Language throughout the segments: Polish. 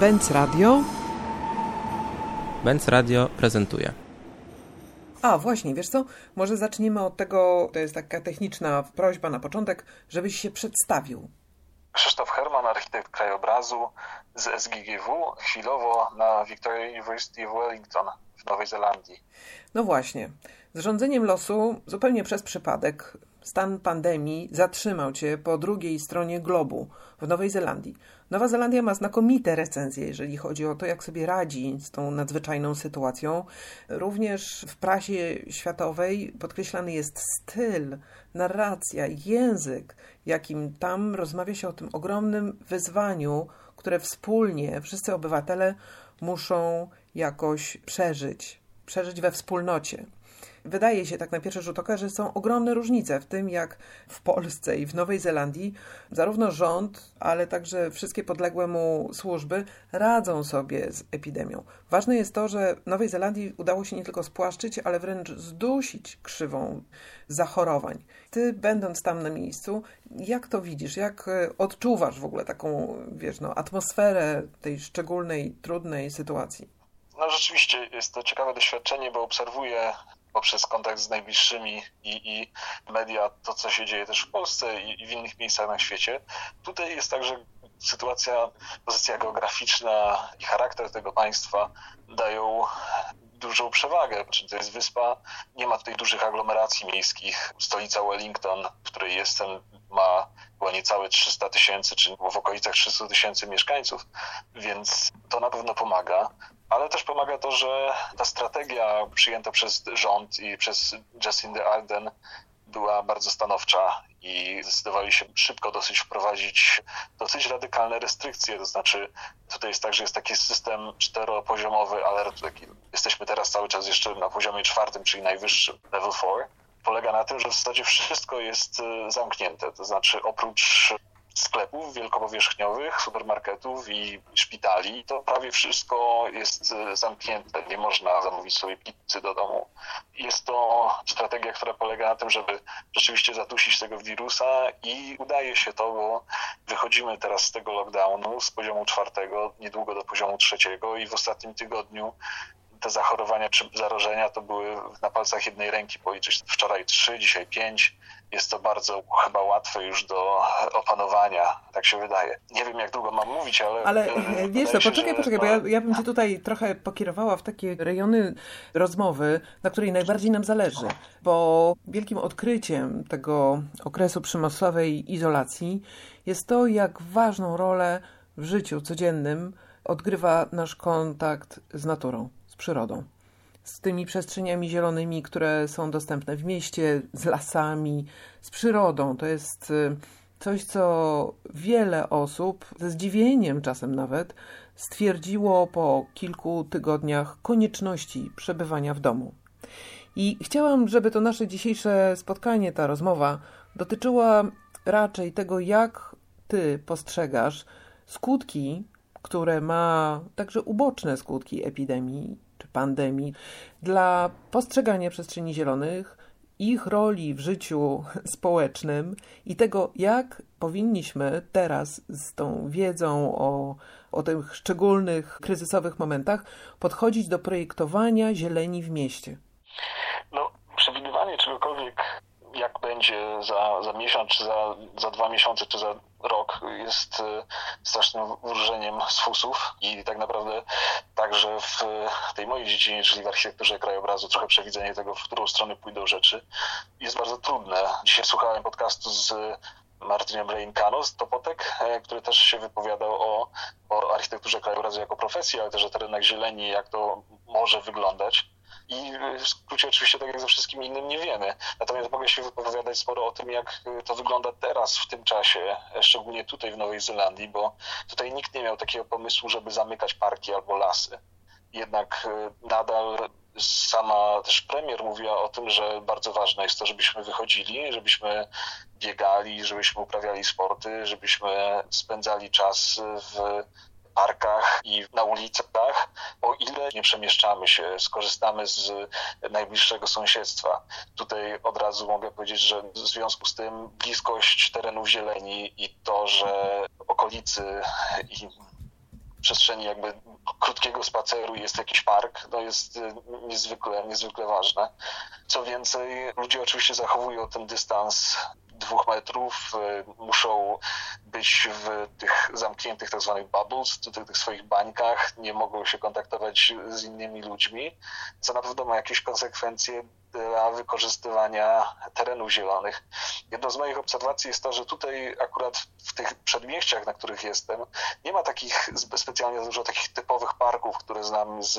Benz Radio. Benz Radio prezentuje. A, właśnie, wiesz co? Może zaczniemy od tego, to jest taka techniczna prośba na początek, żebyś się przedstawił. Krzysztof Herman, architekt krajobrazu z SGGW, chwilowo na Victoria University of Wellington w Nowej Zelandii. No właśnie. Z rządzeniem losu, zupełnie przez przypadek, stan pandemii zatrzymał cię po drugiej stronie globu w Nowej Zelandii. Nowa Zelandia ma znakomite recenzje, jeżeli chodzi o to, jak sobie radzi z tą nadzwyczajną sytuacją. Również w prasie światowej podkreślany jest styl, narracja, język, jakim tam rozmawia się o tym ogromnym wyzwaniu, które wspólnie wszyscy obywatele muszą jakoś przeżyć, przeżyć we wspólnocie. Wydaje się tak na pierwszy rzut oka, że są ogromne różnice w tym, jak w Polsce i w Nowej Zelandii zarówno rząd, ale także wszystkie podległe mu służby radzą sobie z epidemią. Ważne jest to, że Nowej Zelandii udało się nie tylko spłaszczyć, ale wręcz zdusić krzywą zachorowań. Ty, będąc tam na miejscu, jak to widzisz? Jak e, odczuwasz w ogóle taką, wiesz, no, atmosferę tej szczególnej, trudnej sytuacji? No rzeczywiście jest to ciekawe doświadczenie, bo obserwuję poprzez kontakt z najbliższymi i, i media to, co się dzieje też w Polsce i, i w innych miejscach na świecie. Tutaj jest także sytuacja, pozycja geograficzna i charakter tego państwa dają dużą przewagę. Czyli to jest wyspa, nie ma tutaj dużych aglomeracji miejskich. Stolica Wellington, w której jestem, ma chyba niecałe 300 tysięcy, czy w okolicach 300 tysięcy mieszkańców, więc to na pewno pomaga ale też pomaga to, że ta strategia przyjęta przez rząd i przez Jacinda Ardern była bardzo stanowcza i zdecydowali się szybko dosyć wprowadzić dosyć radykalne restrykcje. To znaczy, tutaj jest tak, że jest taki system czteropoziomowy alertu. Taki, jesteśmy teraz cały czas jeszcze na poziomie czwartym, czyli najwyższym, level 4. Polega na tym, że w zasadzie wszystko jest y, zamknięte. To znaczy, oprócz sklepów wielkopowierzchniowych, supermarketów i szpitali, to prawie wszystko jest e, zamknięte. Nie można zamówić sobie pizzy do domu. Jest to strategia, która polega na tym, żeby rzeczywiście zadusić tego wirusa i udaje się to, bo wychodzimy teraz z tego lockdownu z poziomu czwartego, niedługo do poziomu trzeciego i w ostatnim tygodniu te zachorowania czy zarażenia to były na palcach jednej ręki policzyć. Wczoraj trzy, dzisiaj pięć. Jest to bardzo chyba łatwe już do opanowania, tak się wydaje. Nie wiem, jak długo mam mówić, ale. Ale e, wiesz, no, poczekaj, poczekaj, bo ja, ja bym cię tutaj trochę pokierowała w takie rejony rozmowy, na której najbardziej nam zależy. Bo wielkim odkryciem tego okresu przymusowej izolacji jest to, jak ważną rolę w życiu codziennym odgrywa nasz kontakt z naturą przyrodą. Z tymi przestrzeniami zielonymi, które są dostępne w mieście, z lasami, z przyrodą. To jest y, coś, co wiele osób, ze zdziwieniem czasem nawet, stwierdziło po kilku tygodniach konieczności przebywania w domu. I chciałam, żeby to nasze dzisiejsze spotkanie, ta rozmowa, dotyczyła raczej tego, jak ty postrzegasz skutki, które ma także uboczne skutki epidemii pandemii, dla postrzegania przestrzeni zielonych, ich roli w życiu społecznym i tego, jak powinniśmy teraz z tą wiedzą o, o tych szczególnych kryzysowych momentach podchodzić do projektowania zieleni w mieście. No, przewidywanie czegokolwiek jak będzie za, za miesiąc, czy za, za dwa miesiące, czy za rok jest e, strasznym wróżeniem z fusów i tak naprawdę także w tej mojej dziedzinie, czyli w architekturze krajobrazu, trochę przewidzenie tego, w którą stronę pójdą rzeczy jest bardzo trudne. Dzisiaj słuchałem podcastu z Martinem Reinkano z Topotek, e, który też się wypowiadał o, o architekturze krajobrazu jako profesji, ale też o terenach zieleni, jak to może wyglądać. I w skrócie oczywiście, tak jak ze wszystkim innym, nie wiemy. Natomiast mogę się wypowiadać sporo o tym, jak to wygląda teraz, w tym czasie, szczególnie tutaj w Nowej Zelandii, bo tutaj nikt nie miał takiego pomysłu, żeby zamykać parki albo lasy. Jednak e, nadal sama też premier mówiła o tym, że bardzo ważne jest to, żebyśmy wychodzili, żebyśmy biegali, żebyśmy uprawiali sporty, żebyśmy spędzali czas w parkach i na ulicach, o ile nie przemieszczamy się, skorzystamy z najbliższego sąsiedztwa. Tutaj od razu mogę powiedzieć, że w związku z tym bliskość terenów zieleni i to, że okolicy i przestrzeni jakby krótkiego spaceru jest jakiś park, no jest y, niezwykle, niezwykle ważne. Co więcej, ludzie oczywiście zachowują ten dystans dwóch metrów, y, muszą być w tych zamkniętych tak zwanych bubbles, tych, tych swoich bańkach, nie mogą się kontaktować z innymi ludźmi, co na pewno ma jakieś konsekwencje dla wykorzystywania terenów zielonych. Jedną z moich obserwacji jest to, że tutaj akurat w tych przedmieściach, na których jestem, nie ma takich specjalnie dużo takich typowych parków, które znam z,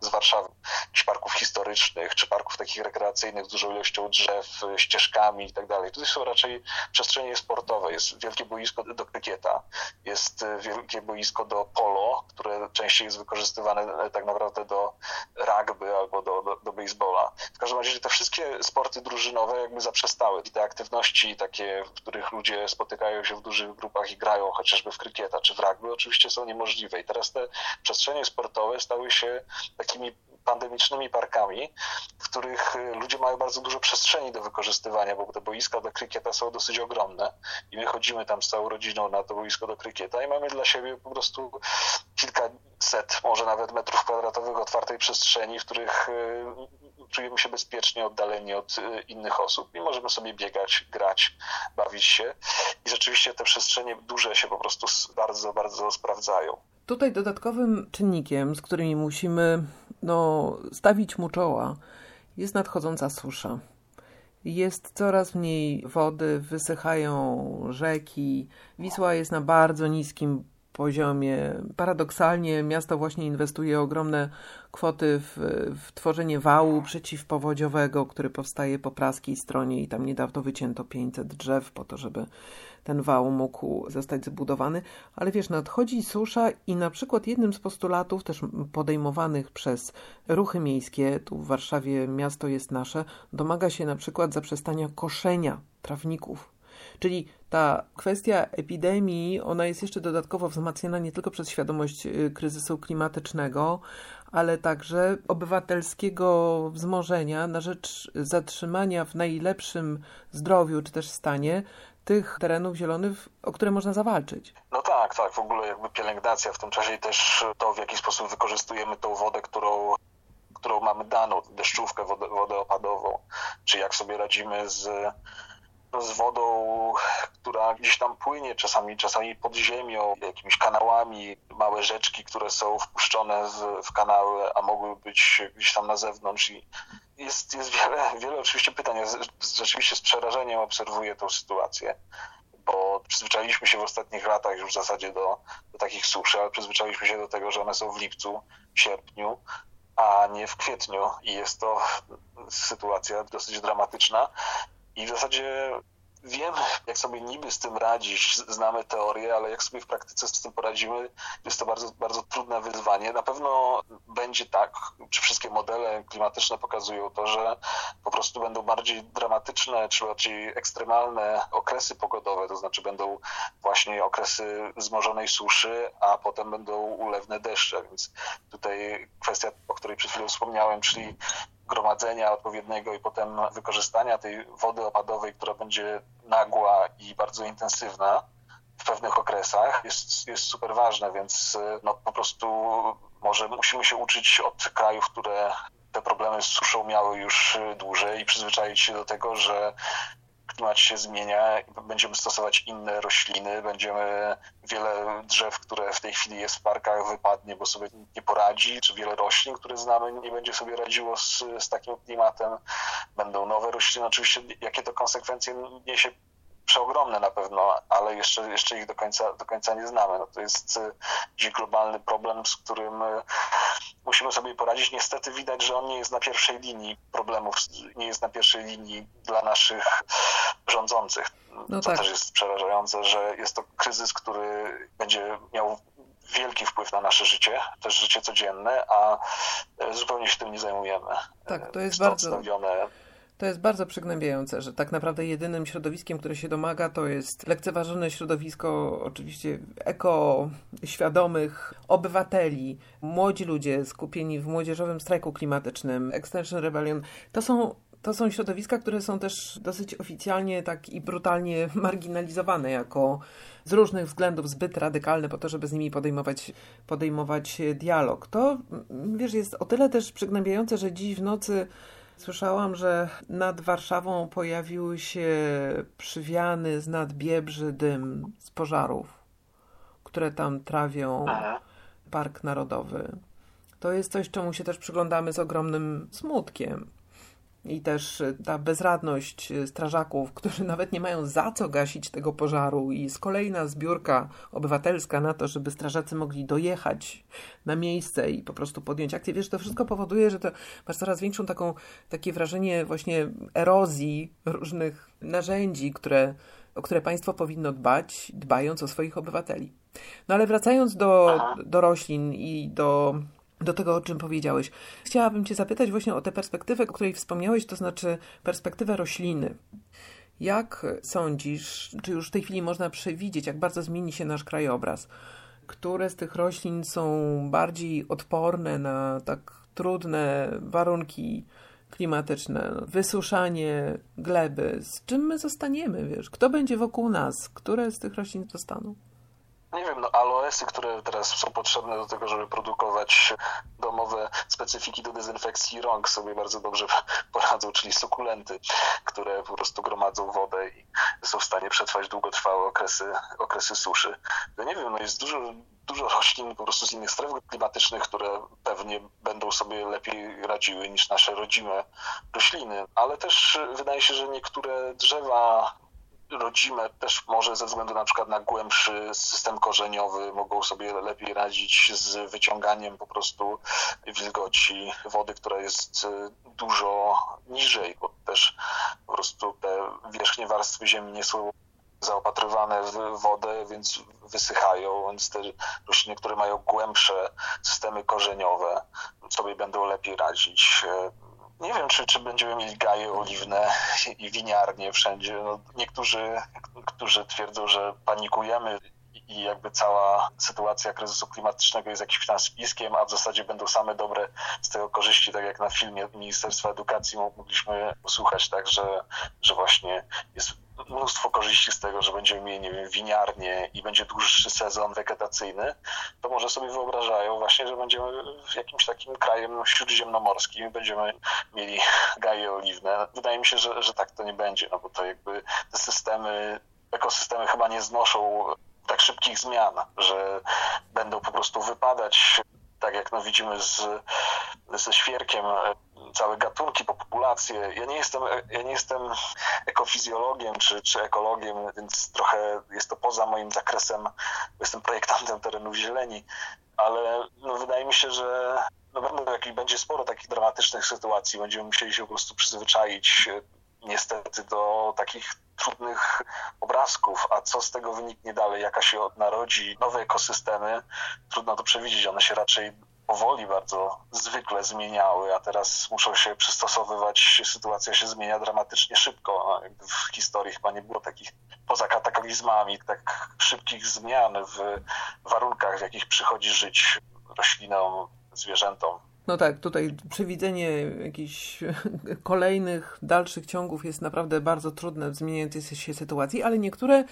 z Warszawy. Jakichś parków historycznych, czy parków takich rekreacyjnych z dużą ilością drzew, ścieżkami i tak dalej. Tutaj są raczej przestrzenie sportowe. Jest wielkie boisko do krykieta, jest wielkie boisko do polo, które częściej jest wykorzystywane tak naprawdę do rugby albo do, do, do baseballa. W każdym razie te wszystkie sporty drużynowe jakby zaprzestały. I te aktywności takie, w których ludzie spotykają się w dużych grupach i grają chociażby w krykieta czy w rugby, oczywiście są niemożliwe. I teraz te przestrzenie sportowe stały się takimi pandemicznymi parkami, w których y, ludzie mają bardzo dużo przestrzeni do wykorzystywania, bo te boiska do krykieta są dosyć ogromne i my chodzimy tam z całą rodziną na to boisko do krykieta i mamy dla siebie po prostu kilkaset, może nawet metrów kwadratowych otwartej przestrzeni, w których y, czujemy się bezpiecznie oddaleni od y, innych osób i możemy sobie biegać, grać, bawić się. I rzeczywiście te przestrzenie duże się po prostu bardzo, bardzo sprawdzają. Tutaj dodatkowym czynnikiem, z którymi musimy no, stawić mu czoła, jest nadchodząca susza. Jest coraz mniej wody, wysychają rzeki. Wisła jest na bardzo niskim poziomie. Paradoksalnie miasto właśnie inwestuje ogromne kwoty w, w, tworzenie wału przeciwpowodziowego, który powstaje po praskiej stronie i tam niedawno wycięto 500 drzew po to, żeby ten wał mógł zostać zbudowany. Ale wiesz, nadchodzi susza i na przykład jednym z postulatów też podejmowanych przez ruchy miejskie, tu w Warszawie miasto jest nasze, domaga się na przykład zaprzestania koszenia trawników Czyli ta kwestia epidemii, ona jest jeszcze dodatkowo wzmacniana nie tylko przez świadomość y, kryzysu klimatycznego, ale także obywatelskiego wzmożenia na rzecz zatrzymania w najlepszym zdrowiu czy też stanie tych terenów zielonych, o które można zawalczyć. No tak, tak. W ogóle jakby pielęgnacja w tym czasie i też to, w jaki sposób wykorzystujemy tą wodę, którą którą mamy daną, deszczówkę, wodę, wodę opadową, czy jak sobie radzimy z z wodą, która gdzieś tam płynie, czasami, czasami pod ziemią, jakimiś kanałami, małe rzeczki, które są wpuszczone w, w kanały, a mogły być gdzieś tam na zewnątrz i jest, jest wiele, wiele oczywiście pytań. Ja rzeczywiście z przerażeniem obserwuję tę sytuację, bo przyzwyczailiśmy się w ostatnich latach już w zasadzie do, do takich suszy, ale przyzwyczailiśmy się do tego, że one są w lipcu, sierpniu, a nie w kwietniu i jest to sytuacja dosyć dramatyczna. I w zasadzie wiemy, jak sobie niby z tym radzić, znamy teorię, ale jak sobie w praktyce z tym poradzimy, jest to bardzo, bardzo trudne wyzwanie. Na pewno będzie tak, czy wszystkie modele klimatyczne pokazują to, że po prostu będą bardziej dramatyczne, czy bardziej ekstremalne okresy pogodowe, to znaczy będą właśnie okresy wzmożonej suszy, a potem będą ulewne deszcze, więc tutaj kwestia, o której przed chwilą wspomniałem, czyli gromadzenia odpowiedniego i potem wykorzystania tej wody opadowej, która będzie nagła i bardzo intensywna w pewnych okresach jest, jest super ważne, więc no, po prostu może musimy się uczyć od krajów, które te problemy z suszą miały już dłużej i przyzwyczaić się do tego, że klimat się zmienia, będziemy stosować inne rośliny, będziemy wiele drzew, które w tej chwili jest w parkach, wypadnie, bo sobie nie poradzi, czy wiele roślin, które znamy, nie będzie sobie radziło z, z takim klimatem. Będą nowe rośliny. Oczywiście, jakie to konsekwencje niesie przeogromne na pewno, ale jeszcze, jeszcze ich do końca, do końca nie znamy. No to jest e, dziś globalny problem, z którym e, musimy sobie poradzić. Niestety widać, że on nie jest na pierwszej linii problemów, nie jest na pierwszej linii dla naszych rządzących. No to tak. też jest przerażające, że jest to kryzys, który będzie miał wielki wpływ na nasze życie, też życie codzienne, a e, zupełnie się tym nie zajmujemy. Tak, to jest, jest bardzo... To jest bardzo przygnębiające, że tak naprawdę jedynym środowiskiem, które się domaga, to jest lekceważone środowisko oczywiście ekoświadomych obywateli, młodzi ludzie skupieni w młodzieżowym strajku klimatycznym, Extension Rebellion. To są to są środowiska, które są też dosyć oficjalnie tak i brutalnie marginalizowane jako z różnych względów zbyt radykalne po to, żeby z nimi podejmować, podejmować dialog. To, wiesz, jest o tyle też przygnębiające, że dziś w nocy Słyszałam, że nad Warszawą pojawił się przywiany z nad Biebrzy dym z pożarów, które tam trawią Park Narodowy. To jest coś, czemu się też przyglądamy z ogromnym smutkiem i też e, ta bezradność e, strażaków, którzy nawet nie mają za co gasić tego pożaru i z kolejna zbiórka obywatelska na to, żeby strażacy mogli dojechać na miejsce i po prostu podjąć akcję. Wiesz, to wszystko powoduje, że to masz coraz większą taką, takie wrażenie właśnie erozji różnych narzędzi, które, o które państwo powinno dbać, dbając o swoich obywateli. No ale wracając do, do roślin i do do tego, o czym powiedziałeś. Chciałabym Cię zapytać właśnie o tę perspektywę, o której wspomniałeś, to znaczy perspektywę rośliny. Jak sądzisz, czy już w tej chwili można przewidzieć, jak bardzo zmieni się nasz krajobraz? Które z tych roślin są bardziej odporne na tak trudne warunki klimatyczne, wysuszanie gleby? Z czym my zostaniemy, wiesz? Kto będzie wokół nas? Które z tych roślin zostaną? Nie wiem, no aloesy, które teraz są potrzebne do tego, żeby produkować domowe specyfiki do dezynfekcji rąk sobie bardzo dobrze poradzą, czyli sukulenty, które po prostu gromadzą wodę i są w stanie przetrwać długotrwałe okresy, okresy suszy. No nie wiem, no jest dużo, dużo roślin po prostu z innych stref klimatycznych, które pewnie będą sobie lepiej radziły niż nasze rodzime rośliny, ale też wydaje się, że niektóre drzewa rodzime też może ze względu na przykład na głębszy system korzeniowy mogą sobie lepiej radzić z wyciąganiem po prostu wilgoci wody, która jest y, dużo niżej, bo też po prostu te wierzchnie warstwy ziemi nie są zaopatrywane w wodę, więc wysychają, więc te rośliny, które mają głębsze systemy korzeniowe sobie będą lepiej radzić nie wiem, czy, czy będziemy mieli gaje oliwne i winiarnie wszędzie. No, niektórzy, którzy twierdzą, że panikujemy i jakby cała sytuacja kryzysu klimatycznego jest jakimś tam spiskiem, a w zasadzie będą same dobre z tego korzyści, tak jak na filmie Ministerstwa Edukacji mogliśmy usłuchać, tak, że, że właśnie jest mnóstwo korzyści z tego, że będziemy mieli, nie wiem, winiarnię i będzie dłuższy sezon wegetacyjny, to może sobie wyobrażają właśnie, że będziemy w jakimś takim krajem śródziemnomorskim, będziemy mieli gaje oliwne. Wydaje mi się, że, że tak to nie będzie, no bo to jakby te systemy, ekosystemy chyba nie znoszą tak szybkich zmian, że będą po prostu wypadać tak jak no widzimy z, ze świerkiem, całe gatunki, populacje. Ja nie jestem, ja nie jestem ekofizjologiem czy, czy ekologiem, więc trochę jest to poza moim zakresem. Jestem projektantem terenów zieleni, ale no, wydaje mi się, że no, będą, będzie sporo takich dramatycznych sytuacji. Będziemy musieli się po prostu przyzwyczaić niestety do takich trudnych obrazków, a co z tego wyniknie dalej, jaka się odnarodzi, nowe ekosystemy, trudno to przewidzieć, one się raczej powoli bardzo zwykle zmieniały, a teraz muszą się przystosowywać, sytuacja się zmienia dramatycznie szybko. W historii chyba nie było takich, poza kataklizmami, tak szybkich zmian w warunkach, w jakich przychodzi żyć roślinom, zwierzętom. No tak, tutaj przewidzenie jakichś kolejnych, dalszych ciągów jest naprawdę bardzo trudne w zmieniającej się sytuacji, ale niektóre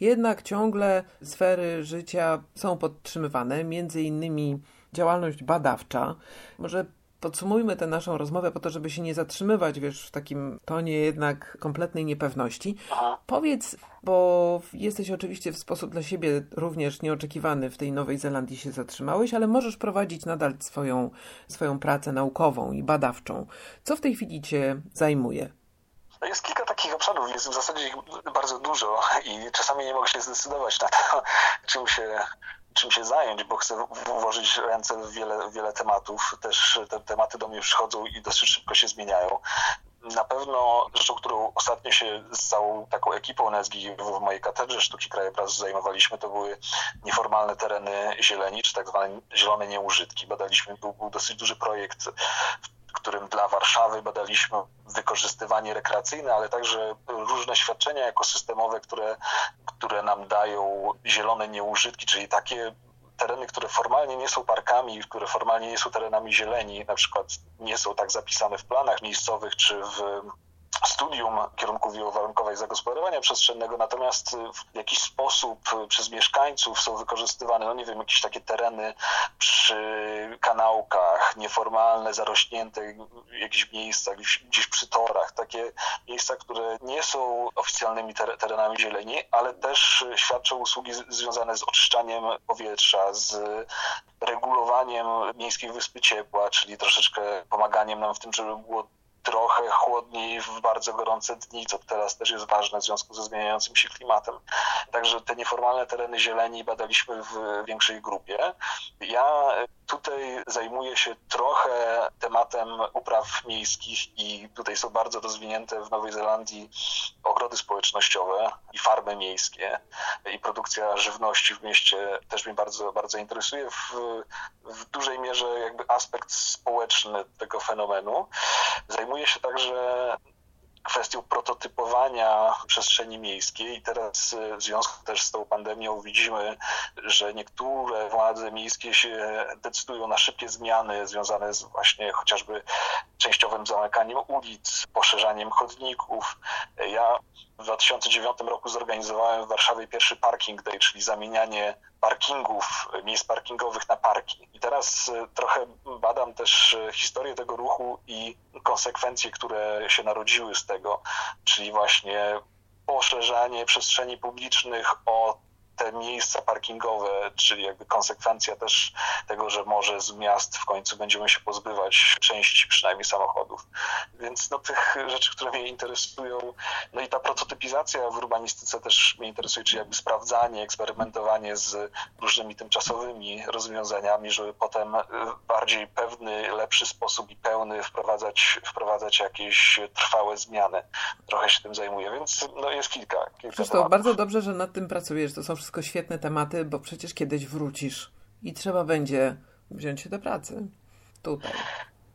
jednak ciągle sfery życia są podtrzymywane, między innymi działalność badawcza. Może podsumujmy tę naszą rozmowę po to, żeby się nie zatrzymywać, wiesz, w takim tonie jednak kompletnej niepewności. Aha. Powiedz, bo jesteś oczywiście w sposób dla siebie również nieoczekiwany w tej Nowej Zelandii się zatrzymałeś, ale możesz prowadzić nadal swoją, swoją pracę naukową i badawczą. Co w tej chwili cię zajmuje? No jest kilka takich obszarów, jest w zasadzie ich bardzo dużo i czasami nie mogę się zdecydować na to, czym się czym się zająć, bo chcę włożyć ręce w wiele, wiele tematów. Też te tematy do mnie przychodzą i dosyć szybko się zmieniają. Na pewno rzeczą, którą ostatnio się z całą taką ekipą NSG w mojej katedrze sztuki krajobrazu zajmowaliśmy, to były nieformalne tereny zieleni, czy tak zwane zielone nieużytki. Badaliśmy, był, był dosyć duży projekt którym dla Warszawy badaliśmy wykorzystywanie rekreacyjne, ale także różne świadczenia ekosystemowe, które, które nam dają zielone nieużytki, czyli takie tereny, które formalnie nie są parkami, które formalnie nie są terenami zieleni, na przykład nie są tak zapisane w planach miejscowych czy w studium kierunków i zagospodarowania przestrzennego, natomiast w jakiś sposób przez mieszkańców są wykorzystywane, no nie wiem, jakieś takie tereny przy kanałkach, nieformalne, zarośnięte jakieś miejsca, gdzieś, gdzieś przy torach, takie miejsca, które nie są oficjalnymi terenami zieleni, ale też świadczą usługi związane z oczyszczaniem powietrza, z regulowaniem miejskiej wyspy ciepła, czyli troszeczkę pomaganiem nam w tym, żeby było trochę chłodniej w bardzo gorące dni, co teraz też jest ważne w związku ze zmieniającym się klimatem. Także te nieformalne tereny zieleni badaliśmy w większej grupie. Ja tutaj zajmuję się trochę tematem upraw miejskich i tutaj są bardzo rozwinięte w Nowej Zelandii ogrody społecznościowe i farmy miejskie i produkcja żywności w mieście też mnie bardzo, bardzo interesuje. W, w aspekt społeczny tego fenomenu. Zajmuję się także kwestią prototypowania przestrzeni miejskiej i teraz e, w związku też z tą pandemią widzimy, że niektóre władze miejskie się decydują na szybkie zmiany związane z właśnie chociażby częściowym zamykaniem ulic, poszerzaniem chodników. Ja w 2009 roku zorganizowałem w Warszawie pierwszy Parking Day, czyli zamienianie parkingów, miejsc parkingowych na parki. I teraz e, trochę badam też e, historię tego ruchu i konsekwencje, które się narodziły z tego, czyli właśnie poszerzanie przestrzeni publicznych o te miejsca parkingowe, czyli jakby konsekwencja też tego, że może z miast w końcu będziemy się pozbywać części przynajmniej samochodów. Więc no, tych rzeczy, które mnie interesują, no i ta prototypizacja w urbanistyce też mnie interesuje, czyli jakby sprawdzanie, eksperymentowanie z różnymi tymczasowymi rozwiązaniami, żeby potem w bardziej pewny, lepszy sposób i pełny wprowadzać, wprowadzać jakieś trwałe zmiany. Trochę się tym zajmuję, więc no, jest kilka. kilka Krzysztof, bardzo dobrze, że nad tym pracujesz. To są wszystko świetne tematy, bo przecież kiedyś wrócisz i trzeba będzie wziąć się do pracy tutaj.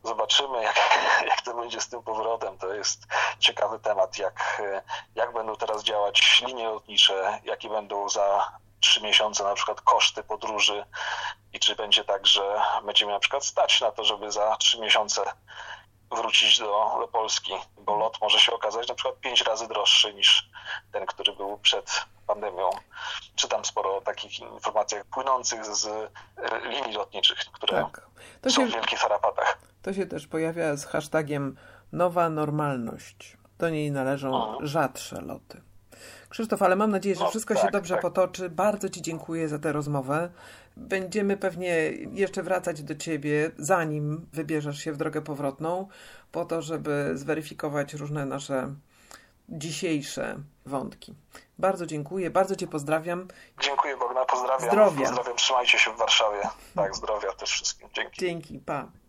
Zobaczymy, jak, jak to będzie z tym powrotem. To jest ciekawy temat, jak, jak będą teraz działać linie lotnicze, jakie będą za trzy miesiące na przykład koszty podróży i czy będzie tak, że będziemy na przykład stać na to, żeby za trzy miesiące wrócić do, do Polski, bo lot może się okazać na przykład pięć razy droższy niż ten, który był przed pandemią. Czytam sporo o takich informacjach płynących z e, linii lotniczych, które tak. są się, w wielkich tarapatach. To się też pojawia z hashtagiem nowa normalność. Do niej należą mhm. rzadsze loty. Krzysztof, ale mam nadzieję, że no, wszystko tak, się dobrze tak. potoczy. Bardzo Ci dziękuję za tę rozmowę. Będziemy pewnie jeszcze wracać do Ciebie, zanim wybierzesz się w drogę powrotną, po to, żeby zweryfikować różne nasze dzisiejsze wątki. Bardzo dziękuję, bardzo Cię pozdrawiam. Dziękuję Bogna, pozdrawiam. Zdrowia. Pozdrawiam, trzymajcie się w Warszawie. Tak, zdrowia też wszystkim. Dzięki. Dzięki, pa.